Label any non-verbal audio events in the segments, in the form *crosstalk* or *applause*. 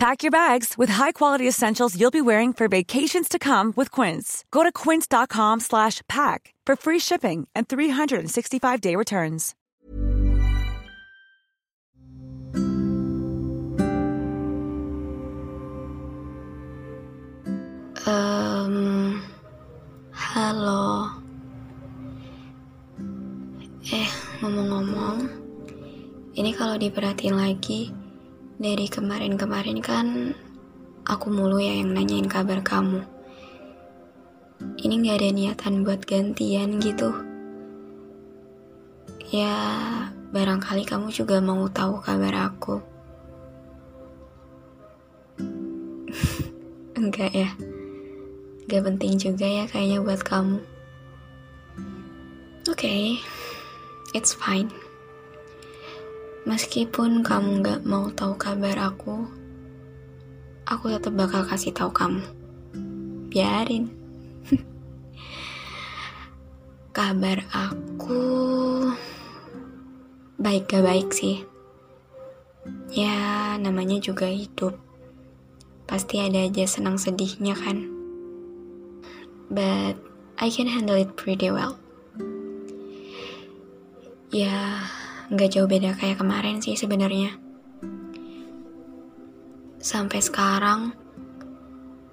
Pack your bags with high-quality essentials you'll be wearing for vacations to come with Quince. Go to quince.com slash pack for free shipping and 365-day returns. Um, halo. Eh, ngomong-ngomong, ini kalau diperhatiin lagi, dari kemarin-kemarin kan aku mulu ya yang nanyain kabar kamu. Ini gak ada niatan buat gantian gitu. Ya, barangkali kamu juga mau tahu kabar aku. *laughs* Enggak ya. Gak penting juga ya kayaknya buat kamu. Oke, okay, it's fine. Meskipun kamu gak mau tahu kabar aku, aku tetap bakal kasih tahu kamu. Biarin. *laughs* kabar aku baik gak baik sih. Ya, namanya juga hidup. Pasti ada aja senang sedihnya kan but I can handle it pretty well. Ya, nggak jauh beda kayak kemarin sih sebenarnya. Sampai sekarang,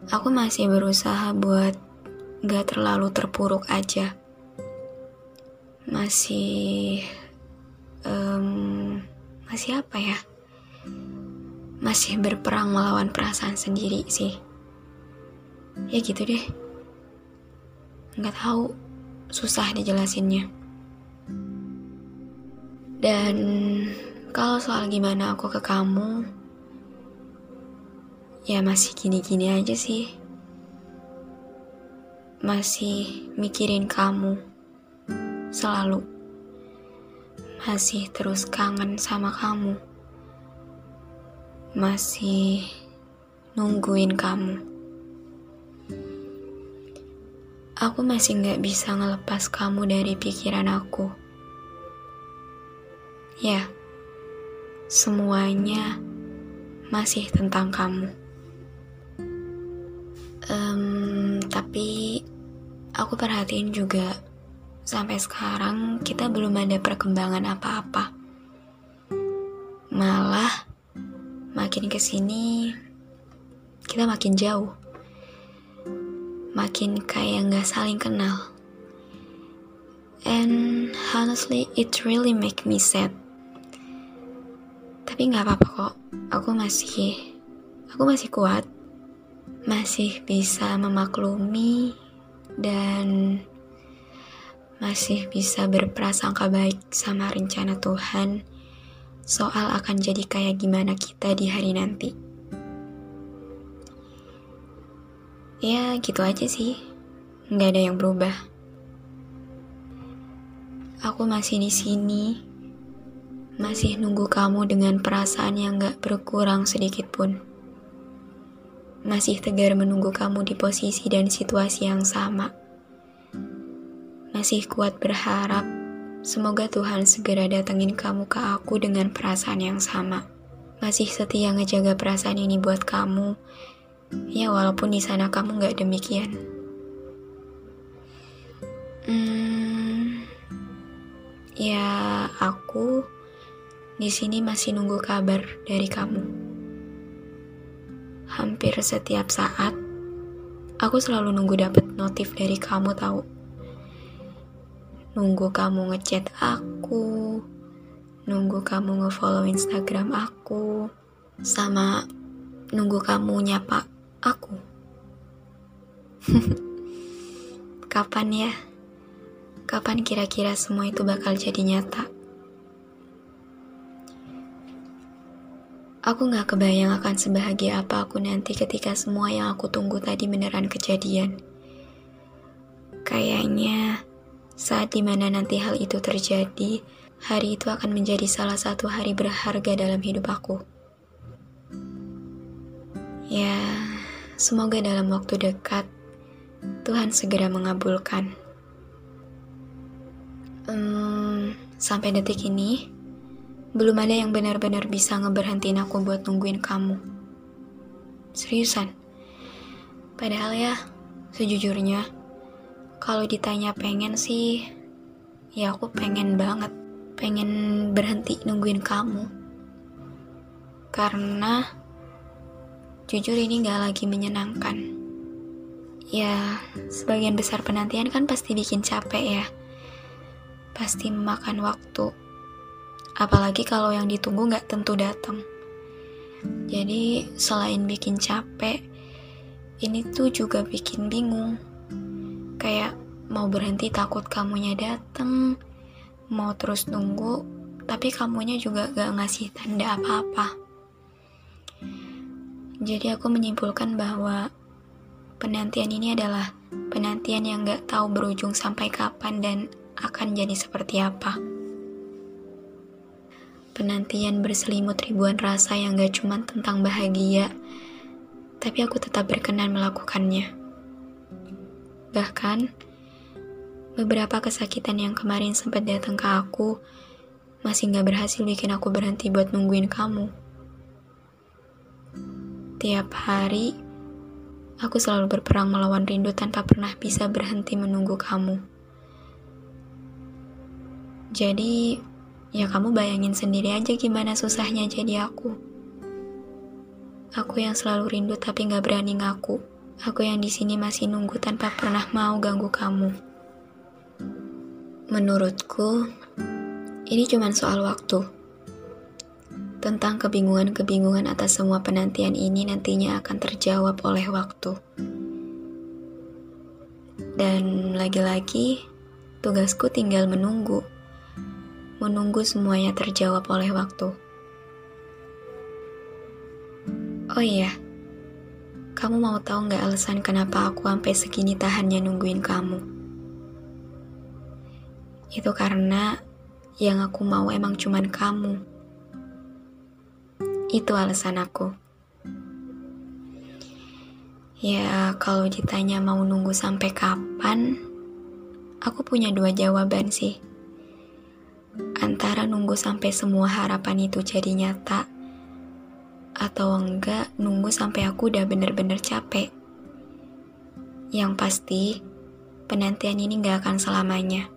aku masih berusaha buat nggak terlalu terpuruk aja. Masih, um, masih apa ya? Masih berperang melawan perasaan sendiri sih. Ya gitu deh nggak tahu susah dijelasinnya dan kalau soal gimana aku ke kamu ya masih gini-gini aja sih. Masih mikirin kamu selalu. Masih terus kangen sama kamu. Masih nungguin kamu. Aku masih gak bisa ngelepas kamu dari pikiran aku. Ya, semuanya masih tentang kamu. Um, tapi aku perhatiin juga sampai sekarang kita belum ada perkembangan apa-apa. Malah makin ke sini kita makin jauh makin kayak nggak saling kenal. And honestly, it really make me sad. Tapi nggak apa-apa kok. Aku masih, aku masih kuat, masih bisa memaklumi dan masih bisa berprasangka baik sama rencana Tuhan soal akan jadi kayak gimana kita di hari nanti. Ya gitu aja sih, nggak ada yang berubah. Aku masih di sini, masih nunggu kamu dengan perasaan yang gak berkurang sedikit pun. Masih tegar menunggu kamu di posisi dan situasi yang sama. Masih kuat berharap semoga Tuhan segera datengin kamu ke aku dengan perasaan yang sama. Masih setia ngejaga perasaan ini buat kamu Ya walaupun di sana kamu nggak demikian. Hmm, ya aku di sini masih nunggu kabar dari kamu. Hampir setiap saat, aku selalu nunggu dapet notif dari kamu tahu. Nunggu kamu ngechat aku, nunggu kamu ngefollow Instagram aku, sama nunggu kamu nyapa aku. *laughs* Kapan ya? Kapan kira-kira semua itu bakal jadi nyata? Aku gak kebayang akan sebahagia apa aku nanti ketika semua yang aku tunggu tadi beneran kejadian. Kayaknya Saat di mana nanti hal itu terjadi, hari itu akan menjadi salah satu hari berharga dalam hidup aku. Ya, semoga dalam waktu dekat Tuhan segera mengabulkan. Hmm, sampai detik ini, belum ada yang benar-benar bisa ngeberhentiin aku buat nungguin kamu. Seriusan. Padahal ya, sejujurnya, kalau ditanya pengen sih, ya aku pengen banget. Pengen berhenti nungguin kamu. Karena, jujur ini gak lagi menyenangkan. Ya, sebagian besar penantian kan pasti bikin capek ya pasti memakan waktu. Apalagi kalau yang ditunggu nggak tentu datang. Jadi selain bikin capek, ini tuh juga bikin bingung. Kayak mau berhenti takut kamunya datang, mau terus nunggu, tapi kamunya juga gak ngasih tanda apa-apa. Jadi aku menyimpulkan bahwa penantian ini adalah penantian yang gak tahu berujung sampai kapan dan akan jadi seperti apa. Penantian berselimut ribuan rasa yang gak cuma tentang bahagia, tapi aku tetap berkenan melakukannya. Bahkan, beberapa kesakitan yang kemarin sempat datang ke aku masih gak berhasil bikin aku berhenti buat nungguin kamu. Tiap hari, aku selalu berperang melawan rindu tanpa pernah bisa berhenti menunggu kamu. Jadi, ya kamu bayangin sendiri aja gimana susahnya jadi aku. Aku yang selalu rindu tapi gak berani ngaku. Aku yang di sini masih nunggu tanpa pernah mau ganggu kamu. Menurutku, ini cuma soal waktu. Tentang kebingungan-kebingungan atas semua penantian ini nantinya akan terjawab oleh waktu. Dan lagi-lagi, tugasku tinggal menunggu menunggu semuanya terjawab oleh waktu. Oh iya, kamu mau tahu nggak alasan kenapa aku sampai segini tahannya nungguin kamu? Itu karena yang aku mau emang cuman kamu. Itu alasan aku. Ya, kalau ditanya mau nunggu sampai kapan, aku punya dua jawaban sih antara nunggu sampai semua harapan itu jadi nyata, atau enggak nunggu sampai aku udah bener-bener capek. Yang pasti, penantian ini gak akan selamanya.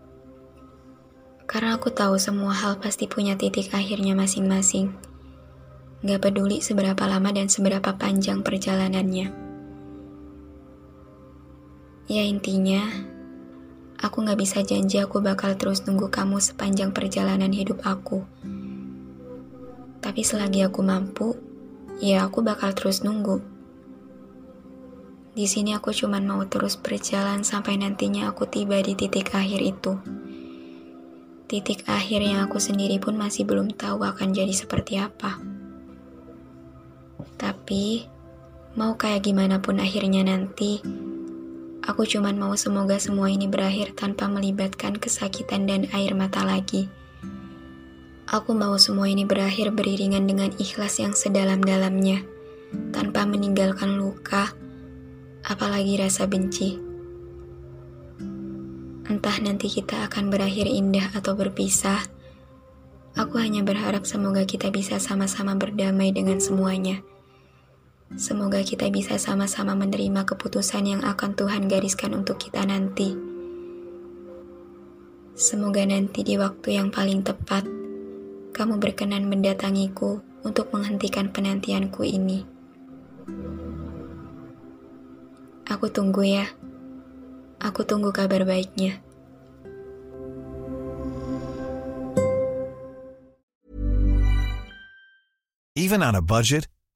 Karena aku tahu semua hal pasti punya titik akhirnya masing-masing. Gak peduli seberapa lama dan seberapa panjang perjalanannya. Ya intinya, Aku gak bisa janji aku bakal terus nunggu kamu sepanjang perjalanan hidup aku. Tapi selagi aku mampu, ya aku bakal terus nunggu. Di sini aku cuman mau terus berjalan sampai nantinya aku tiba di titik akhir itu. Titik akhir yang aku sendiri pun masih belum tahu akan jadi seperti apa. Tapi, mau kayak gimana pun akhirnya nanti, Aku cuman mau semoga semua ini berakhir tanpa melibatkan kesakitan dan air mata lagi. Aku mau semua ini berakhir beriringan dengan ikhlas yang sedalam-dalamnya, tanpa meninggalkan luka, apalagi rasa benci. Entah nanti kita akan berakhir indah atau berpisah, aku hanya berharap semoga kita bisa sama-sama berdamai dengan semuanya. Semoga kita bisa sama-sama menerima keputusan yang akan Tuhan gariskan untuk kita nanti. Semoga nanti di waktu yang paling tepat, kamu berkenan mendatangiku untuk menghentikan penantianku ini. Aku tunggu ya. Aku tunggu kabar baiknya. Even on a budget,